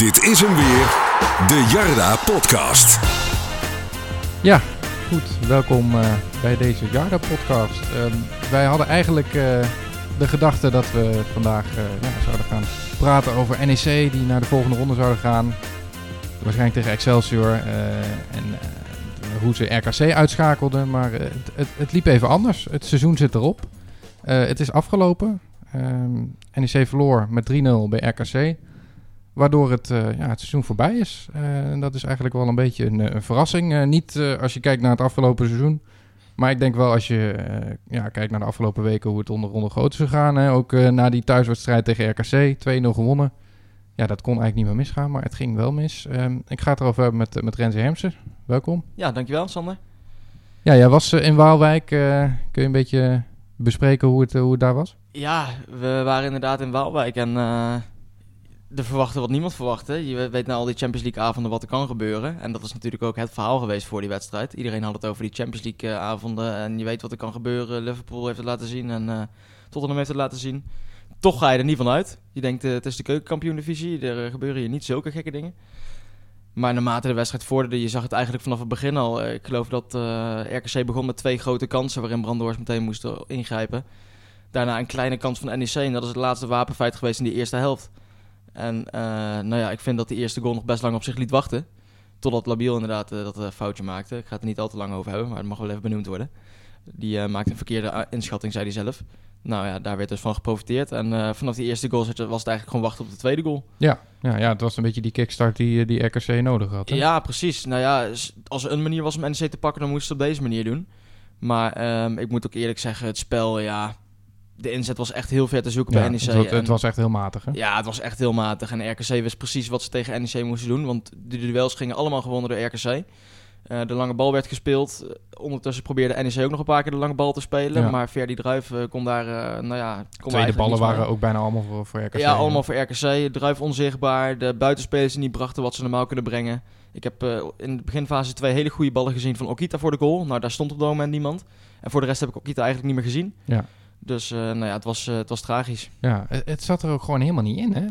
Dit is hem weer, de Jarda Podcast. Ja, goed. Welkom eh, bij deze Jarda Podcast. Ehm, wij hadden eigenlijk eh, de gedachte dat we vandaag eh, ja, zouden gaan praten over NEC, die naar de volgende ronde zouden gaan. Waarschijnlijk tegen Excelsior. en hoe ze RKC uitschakelden. Maar het, het, liep even anders. Het seizoen zit erop. Het is afgelopen. Ehm, NEC verloor met 3-0 bij RKC. Waardoor het, eh, ja, het seizoen voorbij is. Eh, en dat is eigenlijk wel een beetje een, eh, een verrassing. Niet als je kijkt naar het afgelopen seizoen. Maar ik denk wel als je ja, kijkt naar de afgelopen weken hoe het onder ronde groot is gegaan. Hè. Ook na die thuiswedstrijd tegen RKC, 2-0 gewonnen. Ja, dat kon eigenlijk niet meer misgaan, maar het ging wel mis. Ehm, ik ga het erover hebben met, met Renze Hermsen. Welkom. Ja, dankjewel Sander. Ja, jij was in Waalwijk. Kun je een beetje bespreken hoe het, hoe het daar was? Ja, we waren inderdaad in Waalwijk en er verwachtte wat niemand verwachtte. Je weet na al die Champions League avonden wat er kan gebeuren. En dat is natuurlijk ook het verhaal geweest voor die wedstrijd. Iedereen had het over die Champions League eh, avonden en je weet wat er kan gebeuren. Liverpool heeft het laten zien en eh Tottenham heeft het laten zien. Toch ga je er niet van uit. Je denkt, eh, het is de keukenkampioen-divisie, er gebeuren hier niet zulke gekke dingen. Maar naarmate de wedstrijd vorderde, je zag het eigenlijk vanaf het begin al. Ik geloof dat eh, RKC begon met twee grote kansen waarin Brandoors meteen moest ingrijpen. Daarna een kleine kans van NEC en dat is het laatste wapenfeit geweest in die eerste helft. En eh, nou ja, ik vind dat die eerste goal nog best lang op zich liet wachten. Totdat Labiel inderdaad eh, dat eh, foutje maakte. Ik ga het er niet al te lang over hebben, maar het mag wel even benoemd worden. Die maakte een verkeerde inschatting, zei hij zelf. Nou ja, daar werd dus van geprofiteerd. En vanaf die eerste goal was het eigenlijk gewoon wachten op de tweede goal. Ja, ja, ja het was een beetje die kickstart die, die RKC nodig had. hè? Ja, precies. Nou ja, als er een manier was om NEC te pakken, dan moest ze het op deze manier doen. Maar ehm, ik moet ook eerlijk zeggen, het spel, ja... De inzet was echt heel ver te zoeken Ja, bij NEC. het, was, en- het was echt heel matig. Hè? Ja, het was echt heel matig. En RKC wist precies wat ze tegen NEC moesten doen. Want de duels gingen allemaal gewonnen door RKC. Eh, de lange bal werd gespeeld. Eh, ondertussen probeerde NEC ook nog een paar keer de lange bal te spelen. Ja. Maar Ferdi Druif eh, kon daar, eh, nou ja... Kon Tweede ballen waren ook bijna allemaal voor, voor RKC. Ja, allemaal voor RKC. Druif onzichtbaar. De buitenspelers die niet brachten wat ze normaal kunnen brengen. Ik heb eh, in de beginfase twee hele goede ballen gezien van Okita voor de goal. Nou, daar stond op dat moment niemand. En voor de rest heb ik Okita eigenlijk niet meer gezien. Ja. Dus eh, nou ja, het was, eh, het was tragisch. Ja, het, zat er ook gewoon helemaal niet in. Hè?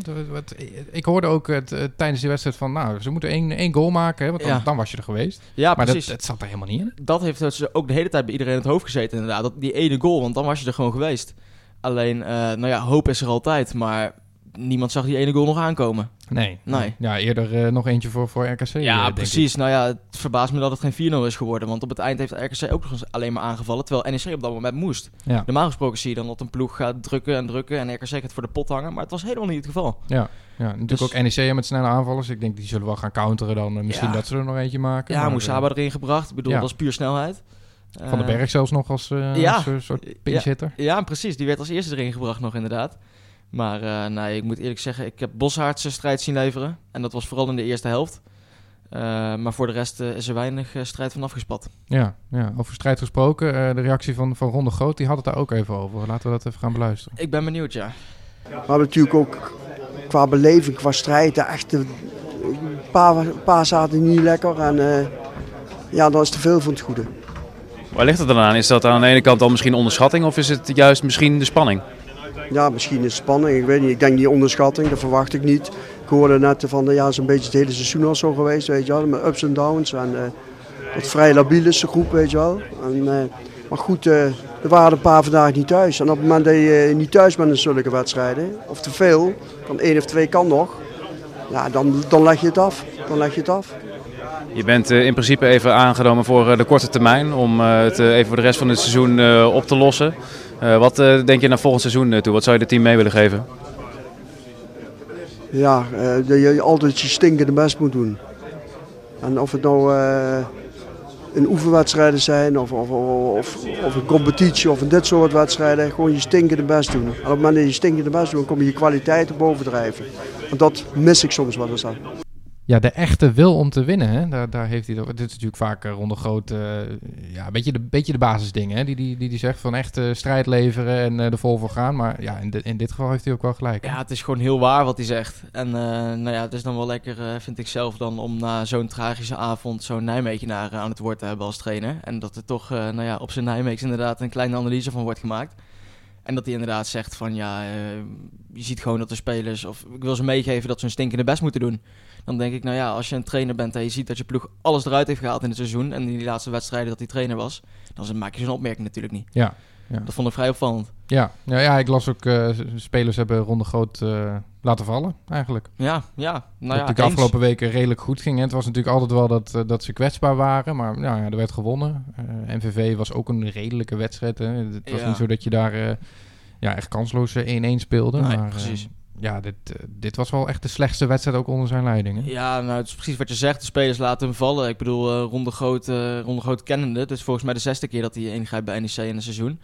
Ik hoorde ook het, eh, tijdens die wedstrijd van, nou, ze moeten één, één goal maken, hè, want dan, Ja. dan was je er geweest. Ja, maar dat, precies. het zat er helemaal niet in. dat heeft dus ook de hele tijd bij iedereen in het hoofd gezeten inderdaad. Dat, die ene goal, want dan was je er gewoon geweest. Alleen, nou ja, hoop is er altijd. Maar niemand zag die ene goal nog aankomen. Nee. Nee. Ja, eerder eh, nog eentje voor, voor RKC. eh, ja, denk precies. Nou ja, het verbaast me dat het geen 4-0 is geworden. Want op het eind heeft RKC ook nog eens alleen maar aangevallen. Terwijl NEC op dat moment moest. Ja, Normaal gesproken zie je dan dat een ploeg gaat drukken en drukken. En RKC gaat voor de pot hangen. Maar het was helemaal niet het geval. ja, ja, natuurlijk Dus- ook NEC met snelle aanvallers. Ik denk, die zullen wel gaan counteren dan. eh, misschien Ja. dat ze er nog eentje maken. Ja, Moesaba erin gebracht. Ik bedoel, ja. dat is puur snelheid. eh, Van den Eh, Berg zelfs nog als eh, ja. als een soort pinch hitter. Ja, precies. Die werd als eerste erin gebracht nog inderdaad. Maar eh, nee, ik moet eerlijk zeggen, ik heb Boshaard zijn strijd zien leveren. En dat was vooral in de eerste helft. Eh, maar voor de rest eh, is er weinig strijd van afgespat. Ja, ja, over strijd gesproken. eh, de reactie van, van Ronde Groot, die had het daar ook even over. Laten we dat even gaan beluisteren. Ik ben benieuwd, ja. We hebben natuurlijk ook qua beleving, qua strijd, de echte, een paar, een paar zaten niet lekker. En eh, ja, dan is te veel van het goede. Waar ligt het dan aan? Is dat aan de ene kant dan misschien onderschatting of is het juist misschien de spanning? Ja, misschien is het spanning, ik weet niet. Ik denk die onderschatting, dat verwacht ik niet. Ik hoorde net van, ja, het is een beetje het hele seizoen al zo geweest, weet je wel. Met ups en downs en eh wat vrij labiel is de groep, weet je wel. En, eh, maar goed, eh, er waren een paar vandaag niet thuis. En op het moment dat je niet thuis bent in zulke wedstrijden, of te veel, van één of twee kan nog. Ja, dan, dan leg je het af. Dan leg je het af. Je bent eh, in principe even aangenomen voor eh, de korte termijn om eh, het even voor de rest van het seizoen op te lossen. Wat denk je naar volgend seizoen toe? Wat zou je het team mee willen geven? Ja, dat je altijd je stinkende best moet doen. En of het nou een oefenwedstrijden zijn, of, of, of, of een competitie, of in dit soort wedstrijden, gewoon je stinkende best doen. En op het moment dat je stinkende best doet, kom je je kwaliteiten bovendrijven. En dat mis ik soms wel eens aan. Ja, de echte wil om te winnen, hè? Daar, daar heeft hij over. Dit is natuurlijk vaak eh, Ronde Groot, eh, ja, een beetje de, beetje de basisdingen? Die, die, die, zegt van echt strijd leveren en eh er vol voor gaan. Maar ja, in, di- in dit geval heeft hij ook wel gelijk. Ja, het is gewoon heel waar wat hij zegt. En nou ja, het is dan wel lekker, vind ik zelf dan, om na zo'n tragische avond zo'n Nijmegenaar aan het woord te hebben als trainer. En dat er toch, nou ja, op zijn Nijmeegs inderdaad een kleine analyse van wordt gemaakt. En dat hij inderdaad zegt van ja, je ziet gewoon dat de spelers, of ik wil ze meegeven dat ze hun stinkende best moeten doen. Dan denk ik, nou ja, als je een trainer bent en je ziet dat je ploeg alles eruit heeft gehaald in het seizoen. En in die laatste wedstrijden dat hij trainer was, dan maak je zo'n opmerking natuurlijk niet. Ja, ja. Dat vond ik vrij opvallend. Ja, ja, ja ik las ook, uh, spelers hebben Ronde Groot uh, laten vallen, eigenlijk. Ja, ja. Nou ja, dat de afgelopen weken redelijk goed ging. Het was natuurlijk altijd wel dat, uh, dat ze kwetsbaar waren, maar nou, ja, er werd gewonnen. MVV was ook een redelijke wedstrijd. Hè. Het was Ja. niet zo dat je daar ja, echt kansloos 1-1 speelde. Nee, maar, precies. Ja, dit, dit was wel echt de slechtste wedstrijd ook onder zijn leiding. Hè? Ja, nou, het is precies wat je zegt. De spelers laten hem vallen. Ik bedoel, eh Ronde Groot, eh, Ronde Groot kennende. Het is volgens mij de zesde keer dat hij ingrijpt bij NEC in een seizoen.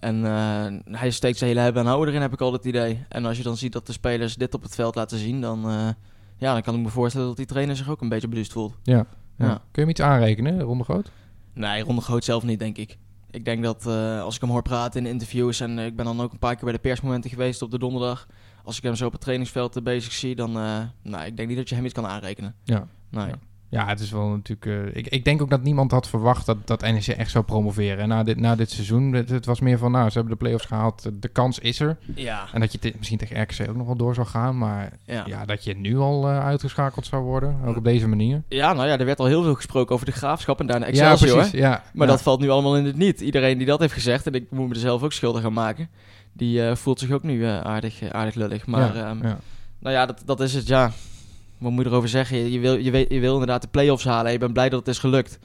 En eh, hij steekt zijn hele hebben en houden erin, heb ik al het idee. En als je dan ziet dat de spelers dit op het veld laten zien, dan, eh, ja, dan kan ik me voorstellen dat die trainer zich ook een beetje beduust voelt. Ja. ja. Ja. Kun je hem iets aanrekenen, Ronde Groot? Nee, Ronde Groot zelf niet, denk ik. Ik denk dat eh, als ik hem hoor praten in interviews... en eh, ik ben dan ook een paar keer bij de persmomenten geweest op de donderdag... als ik hem zo op het trainingsveld eh, bezig zie... dan eh nou, ik denk niet dat je hem iets kan aanrekenen. Ja. Nee. Ja. Ja, het is wel natuurlijk. eh, ik, ik denk ook dat niemand had verwacht dat, dat NEC echt zou promoveren. En na dit, na dit seizoen, het, het was meer van, nou, ze hebben de play-offs gehaald. De kans is er. Ja, En dat je misschien tegen RKC ook nog wel door zou gaan. Maar ja. ja, dat je nu al uitgeschakeld zou worden. Ook op deze manier. Ja, nou ja, er werd al heel veel gesproken over de graafschap en daarna Excelsior. ja, precies. Ja, Maar ja. dat valt nu allemaal in het niet. Iedereen die dat heeft gezegd, en ik moet me er zelf ook schuldig aan maken, die eh, voelt zich ook nu eh, aardig, eh, aardig lullig. Maar ja, ehm, ja. nou ja, dat, dat is het, ja. Wat moet je erover zeggen? Je, je wil, je, weet, je wil inderdaad de play-offs halen en je bent blij dat het is gelukt.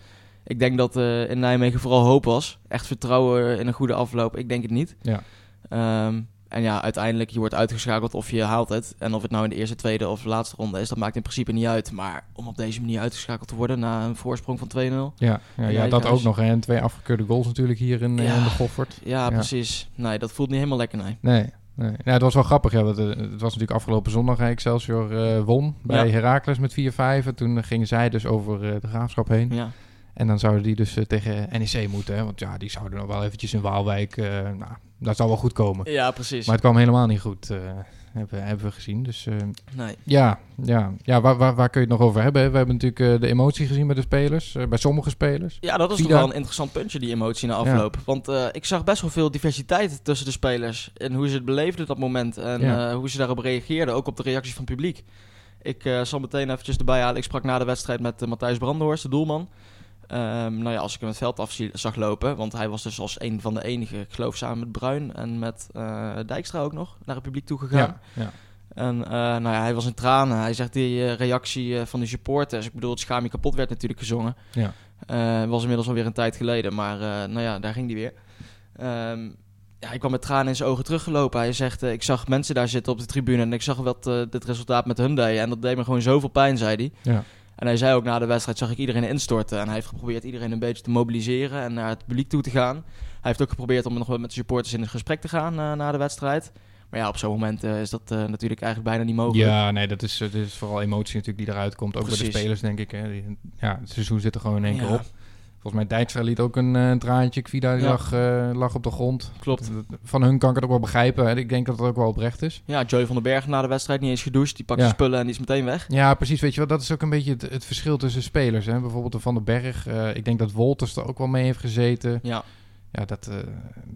Ik denk dat in Nijmegen vooral hoop was. Echt vertrouwen in een goede afloop. Ik denk het niet. Ja. Ehm, en ja, uiteindelijk, je wordt uitgeschakeld of je haalt het. En of het nou in de eerste, tweede of laatste ronde is, dat maakt in principe niet uit. Maar om op deze manier uitgeschakeld te worden na een voorsprong van 2-0. Ja, ja, ja, dat ook nog. hè. En twee afgekeurde goals natuurlijk hier in, eh, Ja. in de Goffert. Ja, precies. Nee, dat voelt niet helemaal lekker, nee. Nee. Nee. Ja, het was wel grappig. Ja, want, eh, het was natuurlijk afgelopen zondag. Excelsior eh, won bij Ja. Heracles met 4-5. En toen gingen zij dus over eh, de graafschap heen. Ja. En dan zouden die dus eh, tegen NEC moeten. Hè? Want ja, die zouden nog wel eventjes in Waalwijk... eh, nou, dat zou wel goed komen. ja, precies. Maar het kwam helemaal niet goed, eh, hebben, hebben we gezien. Dus Nee. ja, ja, ja waar, waar, waar kun je het nog over hebben? hè? We hebben natuurlijk de emotie gezien bij de spelers. bij sommige spelers. Ja, dat is toch wel een interessant puntje, die emotie na afloop. Want ik zag best wel veel diversiteit tussen de spelers. En hoe ze het beleefden dat moment. En Ja. hoe ze daarop reageerden. Ook op de reacties van het publiek. Ik zal meteen eventjes erbij halen. Ik sprak na de wedstrijd met Matthijs Brandenhorst, de doelman. Ehm, nou ja, als ik hem het veld af zag lopen. Want hij was dus als een van de enigen, ik geloof samen met Bruin en met eh, Dijkstra ook nog, naar het publiek toe gegaan. Ja, ja. En eh, nou ja, hij was in tranen. Hij zegt die eh, reactie van de supporters. Ik bedoel, het schaam je kapot werd natuurlijk gezongen. Ja. Was inmiddels alweer een tijd geleden, maar nou ja, daar ging hij weer. Ehm, ja, hij kwam met tranen in zijn ogen teruggelopen. Hij zegt, ik zag mensen daar zitten op de tribune en ik zag wat dit resultaat met hun deed. En dat deed me gewoon zoveel pijn, zei hij. Ja. En hij zei ook na de wedstrijd zag ik iedereen instorten. En hij heeft geprobeerd iedereen een beetje te mobiliseren en naar het publiek toe te gaan. Hij heeft ook geprobeerd om nog wel met de supporters in het gesprek te gaan eh, na de wedstrijd. Maar ja, op zo'n moment eh, is dat eh, natuurlijk eigenlijk bijna niet mogelijk. Ja, nee, dat is, dat is vooral emotie natuurlijk die eruit komt. Ook bij de spelers, denk ik. Hè. Ja, het seizoen zit er gewoon in één keer op. Volgens mij Dijkstra liet ook een, een traantje. Kvida die Ja. lag, eh, lag op de grond. Klopt. Van hun kan ik het ook wel begrijpen. Hè. Ik denk dat het ook wel oprecht is. Ja, Joey van den Berg na de wedstrijd niet eens gedoucht. Die pakt Ja. zijn spullen en die is meteen weg. Ja, precies. Weet je wel, dat is ook een beetje het, het verschil tussen spelers. Hè. Bijvoorbeeld de Van den Berg. eh, ik denk dat Wolters er ook wel mee heeft gezeten. Ja, Ja, dat,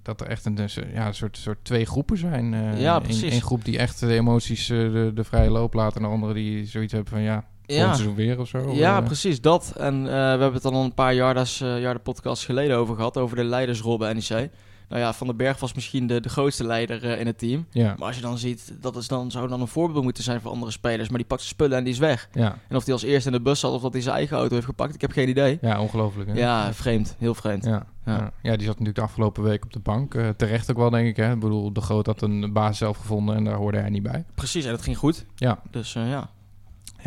dat er echt een, dus, ja, een soort, soort twee groepen zijn. Ja, precies. één groep die echt de emoties de, de vrije loop laten. En de andere die zoiets hebben van ja, ja. seizoen weer of zo. ja Eh, precies dat. En eh, we hebben het al een paar Jardas, eh Jarda podcasts geleden over gehad. Over de leidersrol bij NEC. Nou ja, Van den Berg was misschien de, de grootste leider in het team. ja, Maar als je dan ziet, dat is dan, zou dan een voorbeeld moeten zijn voor andere spelers. Maar die pakt zijn spullen en die is weg. ja, En of hij als eerste in de bus zat of dat hij zijn eigen auto heeft gepakt, ik heb geen idee. ja, ongelooflijk. Hè? Ja, vreemd. Heel vreemd. Ja, Ja. ja. die zat natuurlijk de afgelopen week op de bank. Terecht ook wel, denk ik. Hè? Ik bedoel, de Groot had een baas zelf gevonden en daar hoorde hij niet bij. Precies, en het ging goed. Ja, Dus ja.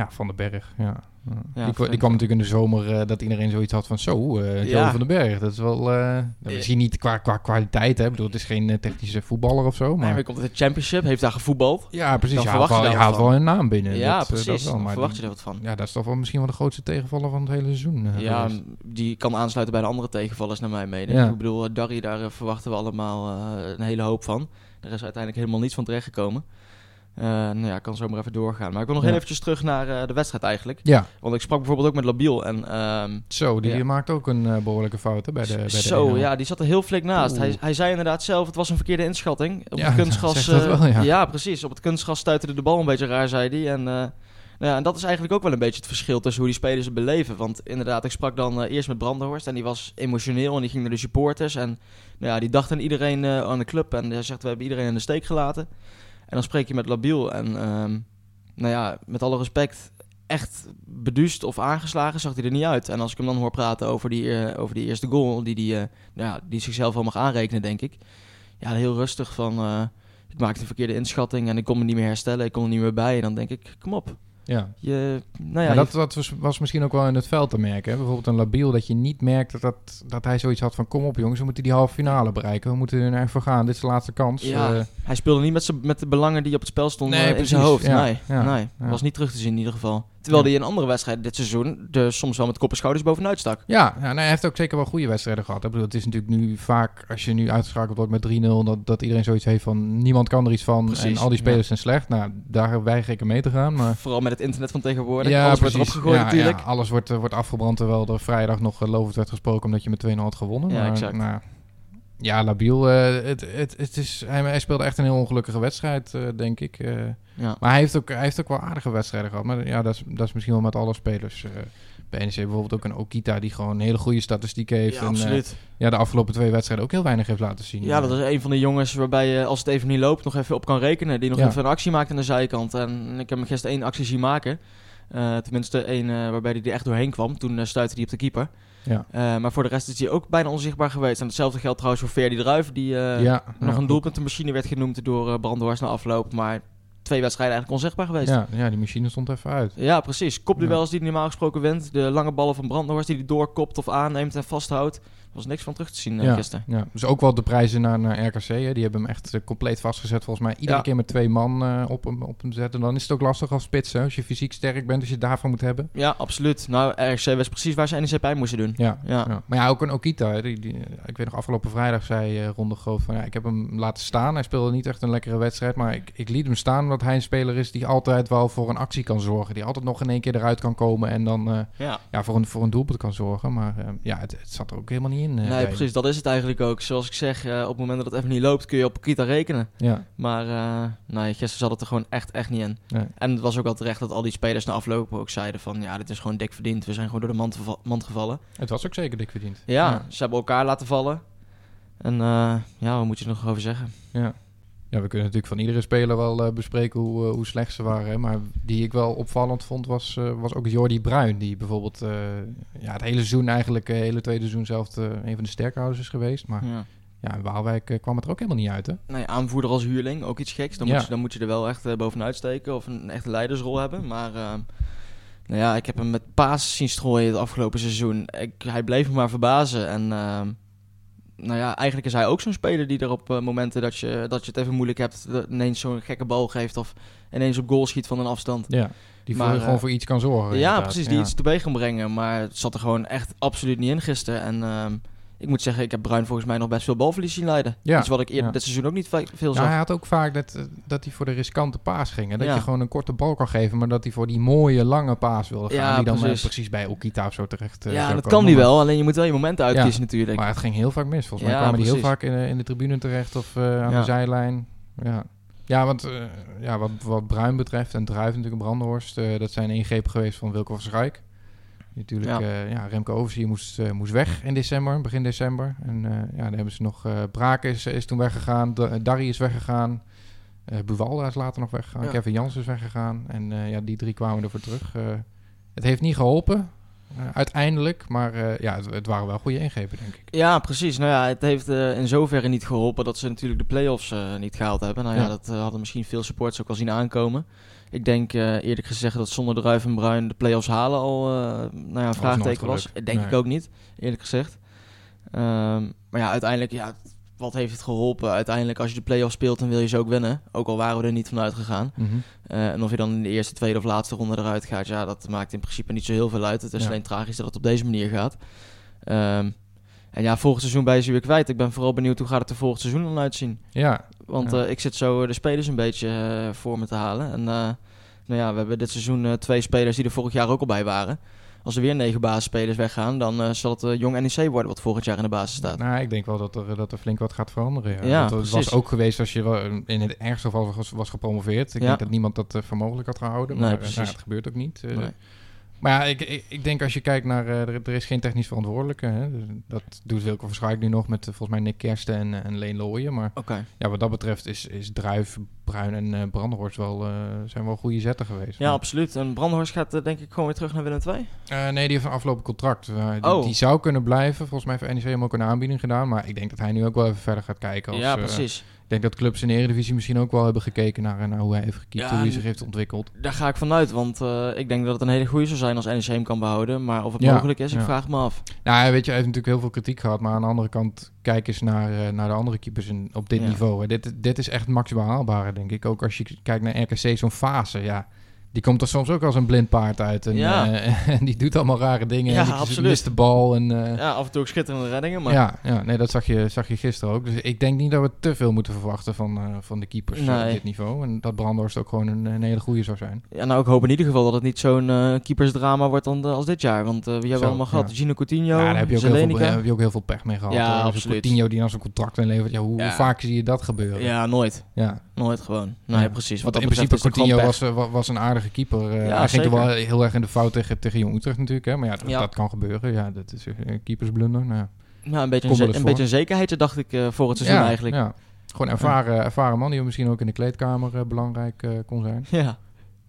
Ja Van den Berg. Ja. Ja. die, kwam natuurlijk in de zomer eh, dat iedereen zoiets had van zo, Ja. van den Berg. Dat is wel, eh misschien niet qua, qua kwaliteit, hè. Ik bedoel, het is geen technische voetballer of zo, Maar hij komt uit de championship, heeft daar gevoetbald. Ja, precies. Dan Je haalt, wel, je daar haalt wel een naam binnen. ja, dat, dat precies. wel, maar verwacht die- je er wat van. Ja, dat is toch wel misschien wel de grootste tegenvaller van het hele seizoen. Ja, geweest. die kan aansluiten bij de andere tegenvallers naar mijn mening. Ja. Ik bedoel, Darry, daar verwachten we allemaal een hele hoop van. Er is uiteindelijk helemaal niets van terechtgekomen. Uh, nou ja, ik kan zo maar even doorgaan. Maar ik wil nog Ja. heel eventjes terug naar eh, de wedstrijd eigenlijk. Ja, Want ik sprak bijvoorbeeld ook met Labiel. En ehm, zo, die Ja. maakt ook een eh, behoorlijke fout hè, bij de, bij de zo, 1-0. ja, die zat er heel flink naast. Hij, hij zei inderdaad zelf, het was een verkeerde inschatting. Op Ja, het eh, wel, ja. precies. Op het kunstgras stuitte de bal een beetje raar, zei hij. En, eh, nou ja, en dat is eigenlijk ook wel een beetje het verschil tussen hoe die spelers het beleven. Want inderdaad, ik sprak dan eh, eerst met Brandenhorst en die was emotioneel en die ging naar de supporters. En nou ja, die dacht aan iedereen eh, aan de club en hij zegt, we hebben iedereen in de steek gelaten. En dan spreek je met Labiel en ehm, nou ja, met alle respect, echt beduust of aangeslagen zag hij er niet uit. En als ik hem dan hoor praten over die, eh, over die eerste goal, die, die, eh, nou die zichzelf wel mag aanrekenen, denk ik. Ja, heel rustig van, eh, ik maakte een verkeerde inschatting en ik kon me niet meer herstellen, ik kon er niet meer bij. En dan denk ik, kom op. Ja. Je, nou ja, dat, dat was, was misschien ook wel in het veld te merken. Hè? Bijvoorbeeld een labiel, dat je niet merkt dat, dat, dat hij zoiets had van... kom op jongens, we moeten die halve finale bereiken. We moeten er naar voor gaan. Dit is de laatste kans. Ja, Eh, hij speelde niet met, met de belangen die op het spel stonden Nee, in zijn hoofd. Ja, nee, nee. was niet terug te zien in ieder geval. Terwijl hij in andere wedstrijden dit seizoen er soms wel met kop en schouders bovenuit stak. ja, ja nee, hij heeft ook zeker wel goede wedstrijden gehad. Ik bedoel, het is natuurlijk nu vaak, als je nu uitgeschakeld wordt met 3-0... Dat, dat iedereen zoiets heeft van, niemand kan er iets van. Precies, en al die spelers ja. zijn slecht. Nou, daar weiger ik mee te gaan. Maar Vooral met het internet van tegenwoordig. ja, Alles wordt precies. erop gegooid Ja, natuurlijk. ja, alles wordt, eh, wordt afgebrand terwijl er vrijdag nog eh, lovend werd gesproken omdat je met 2-0 had gewonnen. Ja, maar, exact. nou, ja, Labiel, eh, het, het, het is, hij, hij speelde echt een heel ongelukkige wedstrijd, eh, denk ik. eh. Ja. maar hij heeft, ook, hij heeft ook wel aardige wedstrijden gehad. Maar ja, dat is, dat is misschien wel met alle spelers. bij NEC bijvoorbeeld ook een Okita die gewoon een hele goede statistiek heeft. Ja, en, absoluut. ja, de afgelopen twee wedstrijden ook heel weinig heeft laten zien. Ja, dat is een van de jongens waarbij je als het even niet loopt nog even op kan rekenen. Die nog Ja. even een actie maakt aan de zijkant. En ik heb hem gisteren één actie zien maken. Eh, tenminste één eh, waarbij hij er echt doorheen kwam. Toen eh, stuitte hij op de keeper. Ja. Maar voor de rest is hij ook bijna onzichtbaar geweest. En hetzelfde geldt trouwens voor Verdi Druif. Die ja, nog ja, een doelpuntenmachine werd genoemd door uh, na afloop. Maar twee wedstrijden eigenlijk onzichtbaar geweest. Ja, Ja, ja, die machine stond even uit. precies. Kopduels die hij normaal gesproken wint. De lange ballen van Brandhorst die hij doorkopt of aanneemt en vasthoudt. Er was niks van terug te zien eh, Ja, gisteren. ja, dus ook wel de prijzen naar, naar RKC. Hè. Die hebben hem echt eh, compleet vastgezet. Volgens mij iedere Ja. keer met twee man eh, op, hem, op hem zetten. Dan is het ook lastig als spits. Hè. Als je fysiek sterk bent, als je het daarvan moet hebben. Ja, absoluut. Nou, RC wist precies waar ze NEC pijn moesten doen. Ja, Ja. Maar ja, ook een Okita. hè, Die, die, ik weet nog, afgelopen vrijdag zei eh Ronde Groot van... Ja, ik heb hem laten staan. Hij speelde niet echt een lekkere wedstrijd. Maar ik, ik liet hem staan omdat hij een speler is die altijd wel voor een actie kan zorgen. Die altijd nog in één keer eruit kan komen en dan Ja. voor, een, voor een doelpunt kan zorgen. Maar ja, het, het zat er ook helemaal niet in. eh, Nee, precies. Dat is het eigenlijk ook. Zoals ik zeg, eh, op het moment dat het even niet loopt, kun je op Kita rekenen. Ja, Maar uh, nee, gisteren zat het er gewoon echt, echt niet in. Nee. En het was ook wel terecht dat al die spelers na afloop ook zeiden van... Ja, dit is gewoon dik verdiend. We zijn gewoon door de mand, mand gevallen. het was ook zeker dik verdiend. Ja, ze hebben elkaar laten vallen. En uh, ja, wat moet je er nog over zeggen? Ja. Ja, we kunnen natuurlijk van iedere speler wel uh, bespreken hoe, uh, hoe slecht ze waren. Hè? Maar die ik wel opvallend vond, was, uh, was ook Jordi Bruin. Die bijvoorbeeld ja, het hele seizoen eigenlijk, het hele tweede seizoen zelf een van de sterkhouders is geweest. Maar ja, ja in Waalwijk kwam het er ook helemaal niet uit, hè? Nee, aanvoerder als huurling, ook iets geks. Dan, Ja. moet, je, dan moet je er wel echt bovenuit steken of een echte leidersrol hebben. Maar nou ja, ik heb hem met paas zien strooien het afgelopen seizoen. Ik, hij bleef me maar verbazen. En uh, nou ja, eigenlijk is hij ook zo'n speler die er op uh, momenten dat je, dat je het even moeilijk hebt, ineens zo'n gekke bal geeft of ineens op goal schiet van een afstand. Ja, die Maar, voor, uh, gewoon voor iets kan zorgen. Ja, inderdaad. precies, die ja. iets teweeg kan brengen. Maar het zat er gewoon echt absoluut niet in gisteren. En ehm, ik moet zeggen, ik heb Bruin volgens mij nog best veel balverlies zien leiden. Ja, Iets wat ik eerder ja. dit seizoen ook niet ve- veel Ja, zag. hij had ook vaak dat, eh, dat hij voor de riskante paas ging. Dat Ja. je gewoon een korte bal kan geven, maar dat hij voor die mooie lange paas wilde gaan. Ja, die dan eh, precies. precies bij Okita of zo terecht eh, ja, dat komen. kan die wel. Alleen je moet wel je momenten uitkiezen natuurlijk. Maar het ging heel vaak mis. Volgens mij Ja, kwamen die heel precies. vaak in, de- in de tribune terecht of aan Ja. de zijlijn. Ja, ja want ja, wat, wat Bruin betreft en Druif natuurlijk een Brandenhorst, dat zijn ingrepen geweest van Wilco van. Natuurlijk, Ja. ja. ja, Remco Overzier moest, eh, moest weg in december, begin december. En eh, ja, dan hebben ze nog... eh Braak is, is toen weggegaan, Da- Darry is weggegaan. eh Buwalda is later nog weggegaan. Ja. Kevin Jans is weggegaan. En eh, ja, die drie kwamen ervoor terug. Eh, het heeft niet geholpen, eh, uiteindelijk. Maar eh, ja, het, het waren wel goede ingrepen, denk ik. Ja, precies. Nou ja, het heeft eh, in zoverre niet geholpen dat ze natuurlijk de play-offs eh, niet gehaald hebben. Nou ja, Ja. dat eh, hadden misschien veel supporters ook al zien aankomen. Ik denk eh, eerlijk gezegd dat zonder Druif en Bruin de play-offs halen al eh, nou ja, een vraagteken was. Denk Nee. ik ook niet, eerlijk gezegd. Ehm, maar ja, uiteindelijk, ja, wat heeft het geholpen? Uiteindelijk, als je de play-offs speelt, dan wil je ze ook winnen. Ook al waren we er niet van uitgegaan. Mhm. Eh, en of je dan in de eerste, tweede of laatste ronde eruit gaat, ja, dat maakt in principe niet zo heel veel uit. Het is Ja. alleen tragisch dat het op deze manier gaat. Ehm, En ja, volgend seizoen ben je ze weer kwijt. Ik ben vooral benieuwd hoe gaat het er volgend seizoen dan uitzien. Ja, Want Ja. eh, ik zit zo de spelers een beetje eh, voor me te halen. En eh, nou ja, we hebben dit seizoen eh, twee spelers die er vorig jaar ook al bij waren. Als er weer negen basisspelers weggaan, dan eh, zal het eh, jong NEC worden wat volgend jaar in de basis staat. Nou, ik denk wel dat er, dat er flink wat gaat veranderen. Ja. Ja, Want het was ook geweest als je wel in het ergste geval was, was gepromoveerd. Ik Ja. denk dat niemand dat eh, voor mogelijk had gehouden. Maar eh, precies. nou, het gebeurt ook niet. Eh, Nee. Maar ja, ik, ik, ik denk als je kijkt naar... eh, er, er is geen technisch verantwoordelijke. Hè. Dus Dat doet Wilco Verschuik nu nog met eh, volgens mij Nick Kersten en, eh, en Leen Looyen. Maar ja, wat dat betreft is, is Druif, Bruin en Brandenhorst wel, zijn wel goede zetten geweest. Ja, absoluut. En Brandhorst gaat denk ik gewoon weer terug naar Willem II. Nee, die heeft een afgelopen contract. Die, Oh. die zou kunnen blijven. Volgens mij heeft NEC hem ook een aanbieding gedaan. Maar ik denk dat hij nu ook wel even verder gaat kijken. Als, ja, precies. Ik denk dat clubs in de Eredivisie misschien ook wel hebben gekeken naar, naar hoe hij heeft Ja, hoe hij zich heeft ontwikkeld. Daar ga ik vanuit, want eh, ik denk dat het een hele goede zou zijn als NEC hem kan behouden. Maar of het Ja, mogelijk is, ik vraag me af. Nou, weet je, hij heeft natuurlijk heel veel kritiek gehad. Maar aan de andere kant, kijk eens naar, eh, naar de andere keepers in, op dit niveau. hè. Dit, dit is echt maximaal haalbare, denk ik. Ook als je kijkt naar RKC, zo'n fase, ja. Die komt er soms ook als een blind paard uit. En, Ja. eh, en die doet allemaal rare dingen. Ja, en die absoluut. de bal. En, eh, Ja, af en toe ook schitterende reddingen, maar ja, ja, nee, dat zag je, zag je gisteren ook. Dus ik denk niet dat we te veel moeten verwachten van, eh, van de keepers op dit niveau. En dat Brandhorst ook gewoon een, een hele goede zou zijn. Ja, nou, ik hoop in ieder geval dat het niet zo'n keepersdrama wordt dan, als dit jaar. Want hebben we Zo, allemaal gehad? ja. Gino Coutinho, ja, daar heb je, ook heel veel, heb je ook heel veel pech mee gehad. Ja, absoluut. Coutinho die aan zijn contract inlevert. Ja, hoe, hoe vaak zie je dat gebeuren? Ja, nooit. Ja. Nooit gewoon. Nee, Ja. precies. Want Wat in principe Coutinho was, wa- was een aardige keeper. Eh, Ja, hij ging er wel heel erg in de fout tegen, tegen Jong Utrecht natuurlijk. Hè? Maar ja, dat, Ja. dat kan gebeuren. Ja, dat is een keepersblunder. Nou, een beetje, een, een beetje een zekerheidje, dacht ik, eh, voor het seizoen eigenlijk. Ja. Gewoon ervaren, ervaren man die misschien ook in de kleedkamer eh, belangrijk eh, kon zijn. ja.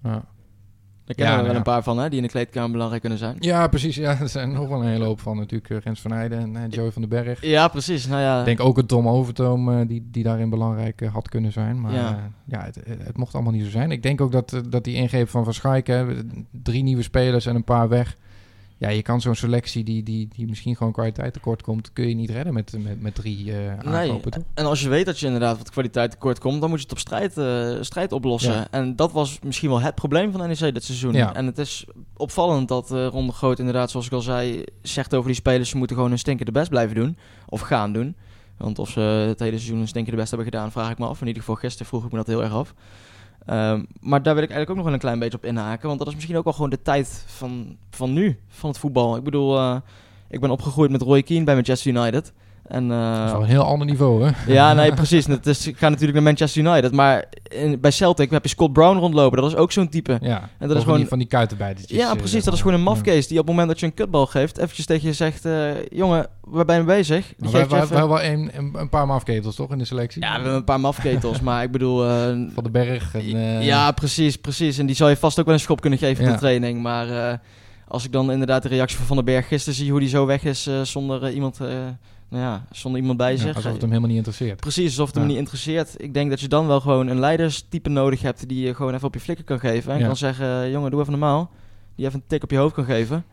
Ja. Daar kennen we nou wel ja. een paar van, hè, die in de kleedkamer belangrijk kunnen zijn. Ja, precies. Ja, er zijn nog wel een hele hoop van natuurlijk. eh, Rens van Heijden en eh, Joey van den Berg. Ja, precies. Nou ja, Ik denk ook een Tom Overtoom eh, die, die daarin belangrijk had kunnen zijn. Maar Ja. ja, ja het, het mocht allemaal niet zo zijn. Ik denk ook dat, dat die ingreep van Van Schaik, hè, drie nieuwe spelers en een paar weg. Ja, je kan zo'n selectie die, die, die misschien gewoon kwaliteit tekort komt, kun je niet redden met, met, met drie eh aankopen. toch? En als je weet dat je inderdaad wat kwaliteit tekort komt, dan moet je het op strijd, eh, strijd oplossen. Ja. En dat was misschien wel het probleem van NEC dit seizoen. Ja. En het is opvallend dat eh Ron de Groot inderdaad, zoals ik al zei, zegt over die spelers, ze moeten gewoon hun stinkende best blijven doen. Of gaan doen. Want of ze het hele seizoen hun stinkende best hebben gedaan, vraag ik me af. In ieder geval gisteren vroeg ik me dat heel erg af. Ehm, maar daar wil ik eigenlijk ook nog wel een klein beetje op inhaken. Want dat is misschien ook wel gewoon de tijd van, van nu, van het voetbal. Ik bedoel, eh, ik ben opgegroeid met Roy Keane bij Manchester United. En, eh, Dat is wel een heel ander niveau, hè? ja, nee, precies. Het is, ik ga natuurlijk naar Manchester United. Maar in, bij Celtic heb je Scott Brown rondlopen. Dat is ook zo'n type. Ja, is Of van gewoon- die, van die kuitenbijtertjes. Ja, eh, precies. Dat is gewoon een mafkees die op het moment dat je een kutbal geeft... eventjes tegen je zegt... eh, jongen, waar ben je bezig? Die Maar even- wij hebben wel een, een, een paar mafketels, toch, in de selectie? Ja, we hebben een paar mafketels. maar ik bedoel... Van de Berg. En, ja, precies, precies. En die zal je vast ook wel een schop kunnen geven Ja. de training. Maar als ik dan inderdaad de reactie van Van den Berg gisteren zie... hoe die zo weg is zonder iemand... eh, nou ja, zonder iemand bij ja, zich. alsof het hem helemaal niet interesseert. Precies, alsof het hem Ja. niet interesseert. Ik denk dat je dan wel gewoon een leiderstype nodig hebt die je gewoon even op je flikken kan geven. En Ja. kan zeggen, jongen, doe even normaal. Die even een tik op je hoofd kan geven.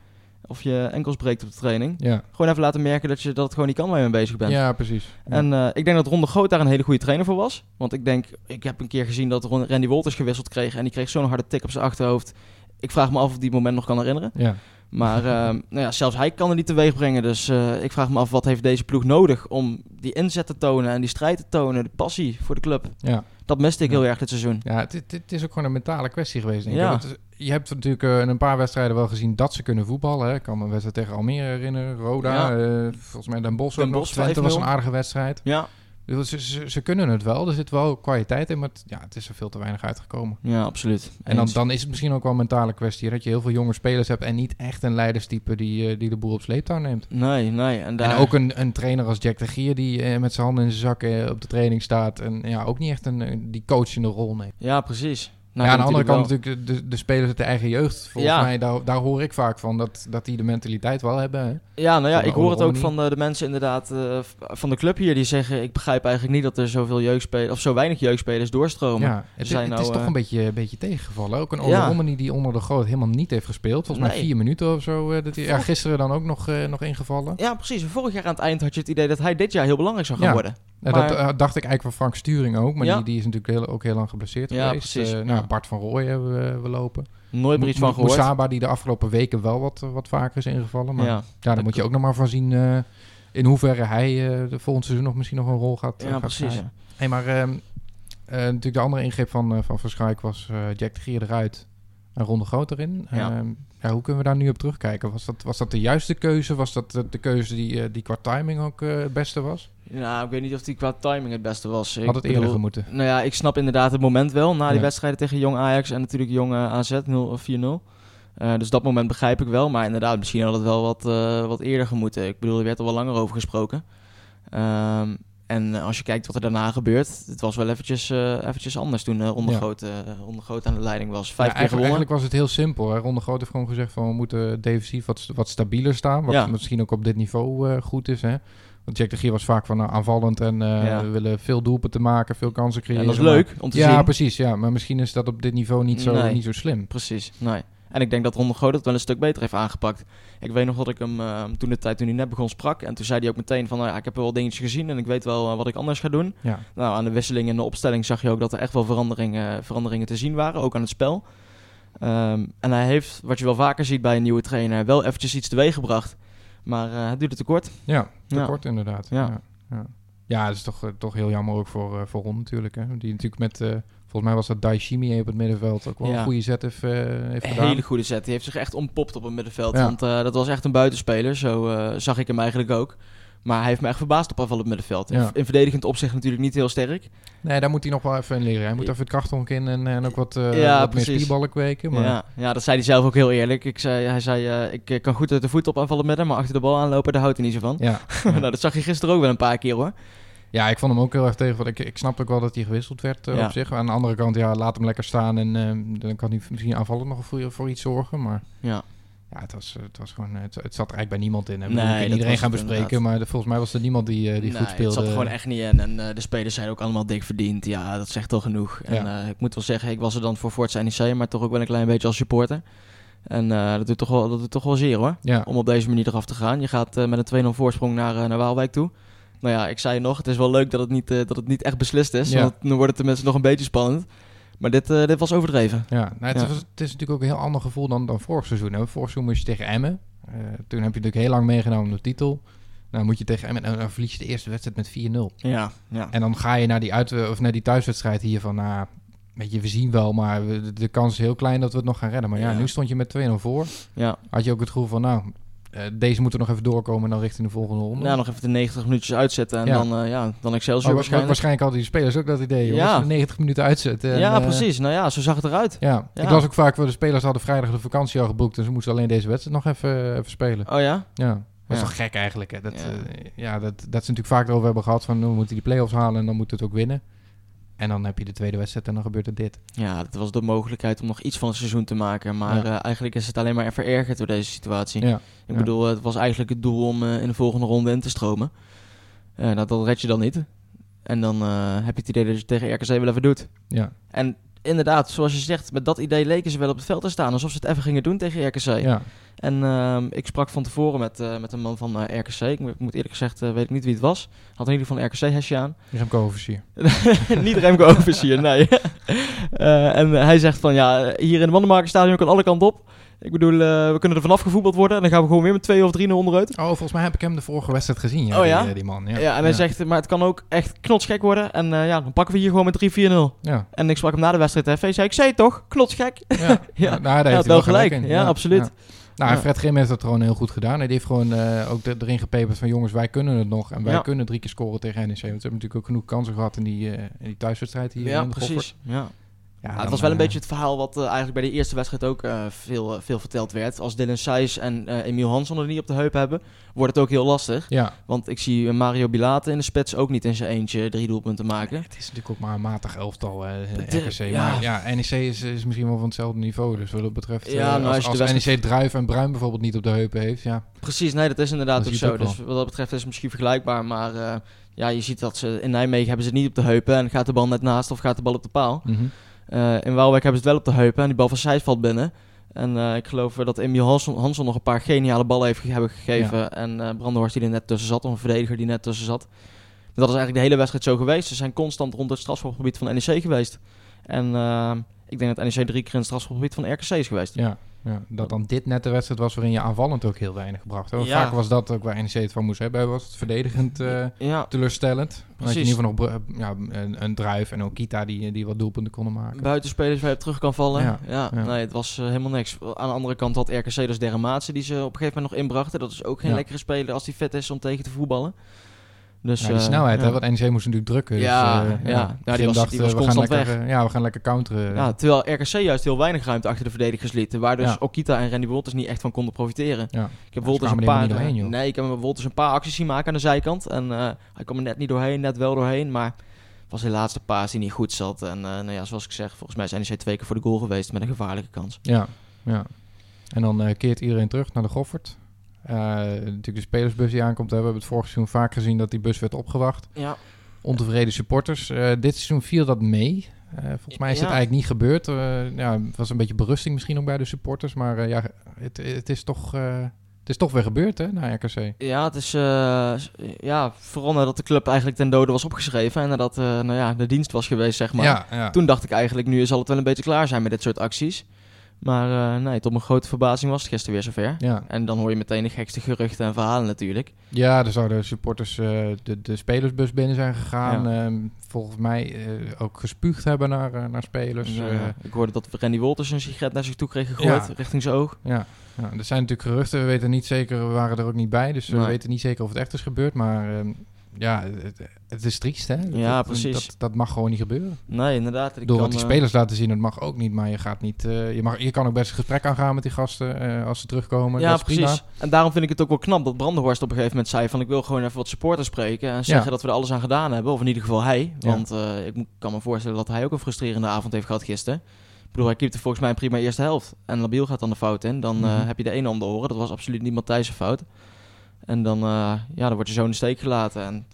Of je enkels breekt op de training. Ja, Gewoon even laten merken dat je dat gewoon niet kan waar je mee bezig bent. ja precies. Ja. En eh, ik denk dat Ron de Groot daar een hele goede trainer voor was. Want ik denk, ik heb een keer gezien dat Ron- Randy Wolters gewisseld kreeg. En die kreeg zo'n harde tik op zijn achterhoofd. Ik vraag me af of die moment nog kan herinneren. ja. Maar eh, nou ja, zelfs hij kan er niet teweeg brengen. Dus eh, ik vraag me af, wat heeft deze ploeg nodig om die inzet te tonen en die strijd te tonen, de passie voor de club. ja. Dat miste ik Ja. heel erg dit seizoen. Ja, het, het, het is ook gewoon een mentale kwestie geweest, denk ik. Ja. Want het- je hebt natuurlijk eh, in een paar wedstrijden wel gezien dat ze kunnen voetballen. Hè. Ik kan me een wedstrijd tegen Almere herinneren, Roda. Ja. eh, volgens mij Den Bosch ook Den nog. Bosch, Twente was 5-0. een aardige wedstrijd. Ja, Dus ze, ze, ze kunnen het wel. Er zit wel kwaliteit in, maar het, ja, het is er veel te weinig uitgekomen. ja absoluut. En dan, dan is het misschien ook wel een mentale kwestie. Dat je heel veel jonge spelers hebt en niet echt een leiderstype die, eh, die de boel op sleeptouw neemt. Nee, nee. En, daar... En ook een, een trainer als Jack de Gier die eh, met zijn handen in zijn zakken op de training staat. En ja, ook niet echt een, eh, die coachende rol neemt. Ja, precies. Nou, ja, aan de andere kant natuurlijk natuurlijk de, de, spelers uit de eigen jeugd. Volgens Ja. mij, daar, daar hoor ik vaak van dat, dat die de mentaliteit wel hebben. Hè? Ja, nou ja, ik hoor het ook van de, de mensen inderdaad eh, van de club hier. Die zeggen, ik begrijp eigenlijk niet dat er zoveel jeugdspelers, of zo weinig jeugdspelers doorstromen. Ja, het, zijn het nou, is toch eh, een beetje, een beetje tegengevallen. Ook een Ja. Romani die onder de groot helemaal niet heeft gespeeld. Volgens mij Nee. vier minuten of zo. eh, dat hij, ja, gisteren dan ook nog, nog ingevallen. Ja, precies. Vorig jaar aan het eind had je het idee dat hij dit jaar heel belangrijk zou gaan Ja. worden. Maar- dat eh, dacht ik eigenlijk van Frank Sturing ook. Maar Ja. die, die is natuurlijk heel, ook heel lang geblesseerd Ja, geweest. precies. Eh, nou. Bart van Rooij hebben we, we lopen. Nooit meer iets van gehoord. Moussaba die de afgelopen weken wel wat, wat vaker is ingevallen. Maar ja, daar moet je ook nog maar van zien eh, in hoeverre hij de volgende seizoen nog misschien nog een rol gaat, Ja, gaat precies. Hey, maar ehm, eh, natuurlijk de andere ingreep van, van Verschuik was Jack de Gier eruit en Ronde Groot erin. Ja. Ehm, ja, hoe kunnen we daar nu op terugkijken? Was dat, was dat de juiste keuze? Was dat de, de keuze die, eh, die qua timing ook eh, het beste was? Nou, ik weet niet of die qua timing het beste was. Ik Had het eerder bedoel- moeten? Nou ja, ik snap inderdaad het moment wel. Na die Ja. wedstrijden tegen Jong Ajax en natuurlijk Jong eh, AZ 0 of 4-0. Eh, dus dat moment begrijp ik wel. Maar inderdaad, misschien had het wel wat, wat eerder gemoeten. Ik bedoel, er werd er wel langer over gesproken. Ehm, en als je kijkt wat er daarna gebeurt, het was wel eventjes, eh, eventjes anders toen uh, Ronde, Ja. Groot, eh, Ronde Groot aan de leiding was. Ja, Vijf keer eigenlijk, eigenlijk was het heel simpel. Hè? Ronde Groot heeft gewoon gezegd van we moeten defensief wat, wat stabieler staan. Wat Ja. misschien ook op dit niveau eh, goed is. Hè? Want Jack de Gier was vaak van nou, aanvallend en eh, Ja. we willen veel doelpunten maken, veel kansen Ja, creëren. dat is leuk om te Ja, zien. precies. Ja. Maar misschien is dat op dit niveau niet zo, Nee. niet zo slim. Precies, nee. En ik denk dat Ronde Groot het wel een stuk beter heeft aangepakt. Ik weet nog dat ik hem eh, toen de tijd toen hij net begon sprak. En toen zei hij ook meteen van, nou ja, ik heb wel dingetjes gezien en ik weet wel eh, wat ik anders ga doen. Ja. Nou, aan de wisseling in de opstelling zag je ook dat er echt wel veranderingen, veranderingen te zien waren, ook aan het spel. Ehm, en hij heeft, wat je wel vaker ziet bij een nieuwe trainer, wel eventjes iets teweeg gebracht. Maar eh, het duurde te kort. Ja, te Ja. kort inderdaad. Ja. Ja, ja. dat is toch, eh, toch heel jammer ook voor, eh, voor Ron natuurlijk. Hè? Die natuurlijk met, eh, volgens mij was dat Daishimi op het middenveld ook wel Ja. een goede zet heeft, eh, heeft Een gedaan. hele goede set. Die heeft zich echt ontpopt op het middenveld. Ja. Want eh, dat was echt een buitenspeler. Zo eh, zag ik hem eigenlijk ook. Maar hij heeft me echt verbaasd op aanval op het middenveld. In- Ja. In verdedigend opzicht natuurlijk niet heel sterk. Nee, daar moet hij nog wel even in leren. Hij moet even het krachthonk in en, en ook wat, Ja, wat meer spierballen kweken. Maar Ja, ja, dat zei hij zelf ook heel eerlijk. Ik zei, hij zei, ik kan goed uit de voet op aanvallen met hem, maar achter de bal aanlopen, daar houdt hij niet zo van. ja, nou, dat zag je gisteren ook wel een paar keer hoor. Ja, ik vond hem ook heel erg tegen. Want ik, ik snap ook wel dat hij gewisseld werd eh, Ja. op zich. Aan de andere kant, ja, laat hem lekker staan. En eh, dan kan hij misschien aanvallend nog voor, voor iets zorgen. Maar Ja, ja, het, was, het, was gewoon, het, het zat er eigenlijk bij niemand in. Hè. Nee, iedereen gaan bespreken. inderdaad. Maar de- volgens mij was er niemand die, eh, die Nee, goed speelde. Het zat er gewoon echt niet in. En de spelers zijn ook allemaal dik verdiend. Ja, dat zegt al genoeg. En Ja. ik moet wel zeggen, ik was er dan voor Forza NEC, maar toch ook wel een klein beetje als supporter. En dat, doet toch wel, dat doet toch wel zeer hoor. Ja, om op deze manier eraf te gaan. Je gaat met een 2-0 voorsprong naar, naar Waalwijk toe. Nou ja, ik zei nog, het is wel leuk dat het niet, eh, dat het niet echt beslist is. Ja. Want dan wordt het tenminste nog een beetje spannend. Maar dit, eh, dit was overdreven. Ja, nou, het, Ja. Was, het is natuurlijk ook een heel ander gevoel dan, dan vorig seizoen. Hè. Vorig seizoen moest je tegen Emmen. Eh, toen heb je natuurlijk heel lang meegenomen om de titel. Nou moet je tegen Emmen en dan verlies je de eerste wedstrijd met 4-0. Ja, ja. En dan ga je naar die, uit, of naar die thuiswedstrijd hier van... Nou, weet je, we zien wel, maar we- de kans is heel klein dat we het nog gaan redden. Maar ja, Ja. nu stond je met 2-0 voor. ja. Had je ook het gevoel van, nou, eh, deze moeten nog even doorkomen... en dan richting de volgende ronde. Nou, nog even de 90 minuutjes uitzetten en Ja. dan, eh ja, dan Excelsior Oh, wa- wa- waarschijnlijk. waarschijnlijk hadden die spelers ook dat idee. Jongens, Ja. 90 minuten uitzetten. en, ja, eh, precies. Nou ja, zo zag het eruit. Ja. Ja. ik las ook vaak, wel de spelers hadden vrijdag de vakantie al geboekt... en ze moesten alleen deze wedstrijd nog even, even spelen. Oh ja? Ja, dat is Ja. toch gek eigenlijk. Hè? Dat, ja, dat, dat ze natuurlijk vaak erover hebben gehad van... nou, we moeten die play-offs halen en dan moet het ook winnen. En dan heb je de tweede wedstrijd en dan gebeurt er dit. Ja, dat was de mogelijkheid om nog iets van het seizoen te maken. Maar Ja. eh, eigenlijk is het alleen maar verergerd door deze situatie. Ja, Ik bedoel, het was eigenlijk het doel om eh, in de volgende ronde in te stromen. Eh dat, dat red je dan niet. En dan heb je het idee dat je tegen RKC wel even doet. ja, En inderdaad, zoals je zegt, met dat idee leken ze wel op het veld te staan. Alsof ze het even gingen doen tegen RKC. ja. En ehm, ik sprak van tevoren met, eh, met een man van eh, RKC. Ik moet, eerlijk gezegd, eh, weet ik niet wie het was. Had in ieder geval een RKC-hesje aan. Remco Oversier. niet Remco Oversier, nee. En hij zegt van, ja, hier in het Mandenmakerstadion kan alle kanten op. Ik bedoel, eh, we kunnen er vanaf gevoetbald worden. En dan gaan we gewoon weer met 2 of 3-0 onderuit. Oh, volgens mij heb ik hem de vorige wedstrijd gezien. Ja, Oh, ja? eh, die man. Ja, Ja, en hij zegt, maar het kan ook echt knotsgek worden. En eh, ja, dan pakken we hier gewoon met 3-4-0. Ja, En ik sprak hem na de wedstrijd TV. Zei ik, zei het toch? Knotsgek. ja. Ja. Nou, daar heeft hij wel gelijk. Ja, absoluut. Nou. Fred Grim heeft dat gewoon heel goed gedaan. Hij heeft gewoon eh, ook erin gepeperd van jongens, wij kunnen het nog. En wij kunnen drie keer scoren tegen NEC. Want we hebben natuurlijk ook genoeg kansen gehad in die, eh, in die thuiswedstrijd hier Ja, in de precies. Ja. Ja, Ja, dan, het was wel een eh, beetje het verhaal wat eh, eigenlijk bij de eerste wedstrijd ook eh, veel, veel verteld werd. Als Dylan Seys en Emiel Hansson er niet op de heup hebben, wordt het ook heel lastig. Ja, Want ik zie Mario Bilate in de spits ook niet in zijn eentje drie doelpunten maken. het is natuurlijk ook maar een matig elftal, RKC. ja. Maar ja, NEC is, is misschien wel van hetzelfde niveau. Dus wat dat betreft, Ja, nou, als, als je als de wedstrijd- NEC Druif en Bruin bijvoorbeeld niet op de heupen heeft, ja. Precies, nee, dat is inderdaad Dat ook zo. ook Dus wat dat betreft is het misschien vergelijkbaar. Maar ja, je ziet dat ze in Nijmegen hebben ze het niet op de heupen. En gaat de bal net naast of gaat de bal op de paal. Mhm. In Waalwijk hebben ze het wel op de heupen. En die bal van Seys valt binnen. En eh, ik geloof eh, dat Emiel Hansson, Hansson nog een paar geniale ballen heeft hebben gegeven. En eh Brandenhorst die er net tussen zat. Of een verdediger die net tussen zat. Dat is eigenlijk de hele wedstrijd zo geweest. Ze zijn constant rond het strafschopgebied van NEC geweest. En eh, ik denk dat NEC drie keer in het strafschopgebied van RKC is geweest. Ja. Ja, dat dan dit net de wedstrijd was waarin je aanvallend ook heel weinig bracht. Ja. Vaak was dat ook waar NEC het van moest hebben. Was het verdedigend eh, Ja, teleurstellend. Dan had je in ieder geval nog br- ja, een, een druif en ook Kita die, die wat doelpunten konden maken. buitenspelers waar je op terug kan vallen. Ja, nee, het was eh, helemaal niks. Aan de andere kant had RKC dus Dermaatse die ze op een gegeven moment nog inbrachten. Dat is ook geen lekkere speler als hij fit is om tegen te voetballen. Dus, Ja, die eh, snelheid, ja. hè, want NEC moest natuurlijk drukken. Dus, Ja, eh, ja. Ja, die was- dacht, die was we gaan lekker, eh, Ja, we gaan lekker counteren. Ja, terwijl RKC juist heel weinig ruimte achter de verdedigers liet. Waar dus Ja. Okita en Randy Wolters niet echt van konden profiteren. Ja. Ik heb Wolters een paar... doorheen, joh. nee, ik heb Wolters een paar acties zien maken aan de zijkant. En eh, hij kwam er net niet doorheen, net wel doorheen. Maar het was de laatste paas die niet goed zat. En nou ja, zoals ik zeg, volgens mij zijn NEC twee keer voor de goal geweest met een gevaarlijke kans. Ja, ja. En dan keert iedereen terug naar de Goffert. Eh, natuurlijk de spelersbus die aankomt. Hè. We hebben het vorig seizoen vaak gezien dat die bus werd opgewacht. Ja, Ontevreden supporters. Eh, dit seizoen viel dat mee. Eh, volgens mij is Ja. het eigenlijk niet gebeurd. Ja, het was een beetje berusting misschien ook bij de supporters. Maar ja, het, het, is toch, het is toch weer gebeurd hè, na RKC. Ja, het is ja, vooral nadat de club eigenlijk ten dode was opgeschreven en nadat nou ja, de dienst was geweest, zeg maar. ja, ja. Toen dacht ik eigenlijk, nu zal het wel een beetje klaar zijn met dit soort acties. Maar eh, nee, tot mijn grote verbazing was het gisteren weer zover. ja. En dan hoor je meteen de gekste geruchten en verhalen natuurlijk. ja, er zouden supporters eh, de, de spelersbus binnen zijn gegaan. Ja. Ehm, volgens mij eh, ook gespuugd hebben naar, naar spelers. Ja, ik hoorde dat Randy Wolters een sigaret naar zich toe kreeg gegooid, richting zijn oog. Ja, ja, er zijn natuurlijk geruchten. We weten niet zeker, we waren er ook niet bij. Dus we Nee. weten niet zeker of het echt is gebeurd. Maar ehm, ja, het, het is triest, hè? Ja, Dat- precies. Dat, dat mag gewoon niet gebeuren. Nee, inderdaad. Ik Door wat die eh, spelers laten zien, dat mag ook niet. Maar je, gaat niet, eh, je, mag, je kan ook best een gesprek aangaan met die gasten eh, als ze terugkomen. Ja, precies. prima. En daarom vind ik het ook wel knap dat Brandenhorst op een gegeven moment zei van ik wil gewoon even wat supporters spreken en zeggen Ja. dat we er alles aan gedaan hebben. Of in ieder geval hij. Ja. Want ik kan me voorstellen dat hij ook een frustrerende avond heeft gehad gisteren. Ik bedoel, hij keepte volgens mij een prima eerste helft. En Labiel gaat dan de fout in. Dan Mhm. heb je de ene om de oren. Dat was absoluut niet Matthijs' fout. En dan, eh, ja, dan word je zo in de steek gelaten. En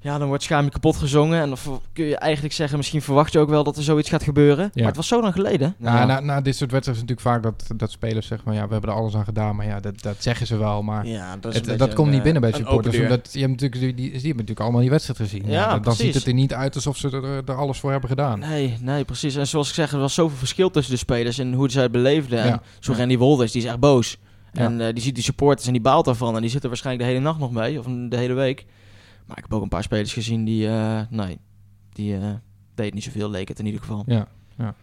ja, dan wordt schaam je kapot gezongen. En dan kun je eigenlijk zeggen, misschien verwacht je ook wel dat er zoiets gaat gebeuren. Maar het was zo lang geleden. Ja, Na, na dit soort wedstrijden is het natuurlijk vaak dat, dat spelers zeggen van ja, we hebben er alles aan gedaan. Maar ja, dat, dat zeggen ze wel. Maar ja, dat, het, dat komt niet binnen bij supporters. Omdat je hebt natuurlijk, die, die, die hebben natuurlijk allemaal die wedstrijd gezien. Ja, dan, dan ziet het er niet uit alsof ze er, er alles voor hebben gedaan. Nee, nee, precies. En zoals ik zeg, er was zoveel verschil tussen de spelers en hoe ze het beleefden. En Ja. zo Randy Wolders, die is echt boos. En eh, die ziet die supporters en die baalt daarvan. En die zitten waarschijnlijk de hele nacht nog mee, of de hele week. Maar ik heb ook een paar spelers gezien die, eh, nee, die eh deed niet zoveel, leek het in ieder geval. Ja, ja.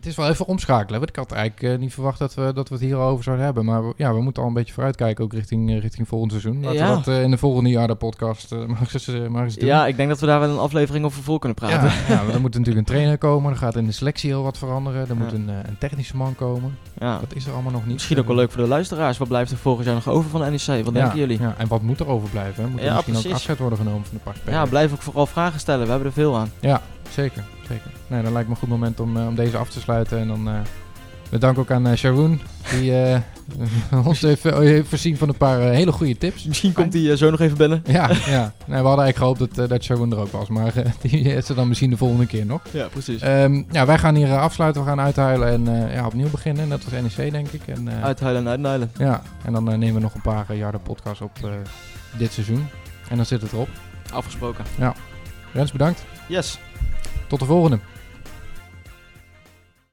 Het is wel even omschakelen. Want ik had eigenlijk eh, niet verwacht dat we, dat we het hierover zouden hebben. Maar we, ja, we moeten al een beetje vooruitkijken, ook richting, eh, richting volgend seizoen. Laten Ja. we dat eh, in de volgende jaar de podcast maar eens, maar eens doen. Ja, ik denk dat we daar wel een aflevering over vol kunnen praten. Ja, er moet natuurlijk een trainer komen. Er gaat in de selectie heel wat veranderen. Er moet een, een technische man komen. Dat is er allemaal nog niet. Misschien ook wel leuk voor de luisteraars. Wat blijft er volgend jaar nog over van de NEC? Wat denken jullie? Ja, en wat moet er overblijven? Hè? Moet er misschien ook afscheid worden genomen van de spelers? Ja, blijf ook vooral vragen stellen. We hebben er veel aan. Ja, zeker. Zeker. Nee, dat lijkt me een goed moment om, eh, om deze af te sluiten. En dan eh bedank ook aan eh Sharoon, die eh, ons heeft, eh, heeft voorzien van een paar eh, hele goede tips. Misschien komt hij zo nog even binnen. Ja, ja. Nee, we hadden eigenlijk gehoopt dat, eh, dat Sharoon er ook was. Maar eh, die is er dan misschien de volgende keer nog. Ja, precies. Ehm, ja, wij gaan hier eh, afsluiten. We gaan uithuilen en eh, ja, opnieuw beginnen. Net als NEC, denk ik. En, eh, Uithuilen en uitnuilen. Ja, en dan eh, nemen we nog een paar jaren podcast op eh, dit seizoen. En dan zit het erop. Afgesproken. Rens, bedankt. Yes. Tot de volgende.